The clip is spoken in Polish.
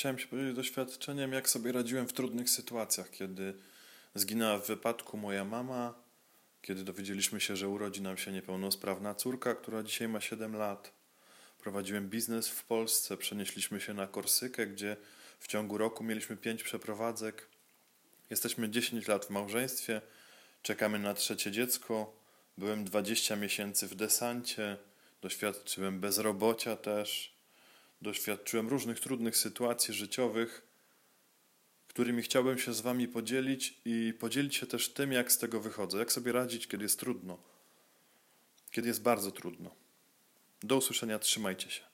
chciałem się podzielić doświadczeniem, jak sobie radziłem w trudnych sytuacjach, kiedy zginęła w wypadku moja mama, kiedy dowiedzieliśmy się, że urodzi nam się niepełnosprawna córka, która dzisiaj ma 7 lat. Prowadziłem biznes w Polsce, przenieśliśmy się na Korsykę, gdzie w ciągu roku mieliśmy 5 przeprowadzek. Jesteśmy 10 lat w małżeństwie, czekamy na trzecie dziecko. Byłem 20 miesięcy w desancie, doświadczyłem bezrobocia też, doświadczyłem różnych trudnych sytuacji życiowych, którymi chciałbym się z Wami podzielić i podzielić się też tym, jak z tego wychodzę, jak sobie radzić, kiedy jest trudno, kiedy jest bardzo trudno. Do usłyszenia, trzymajcie się.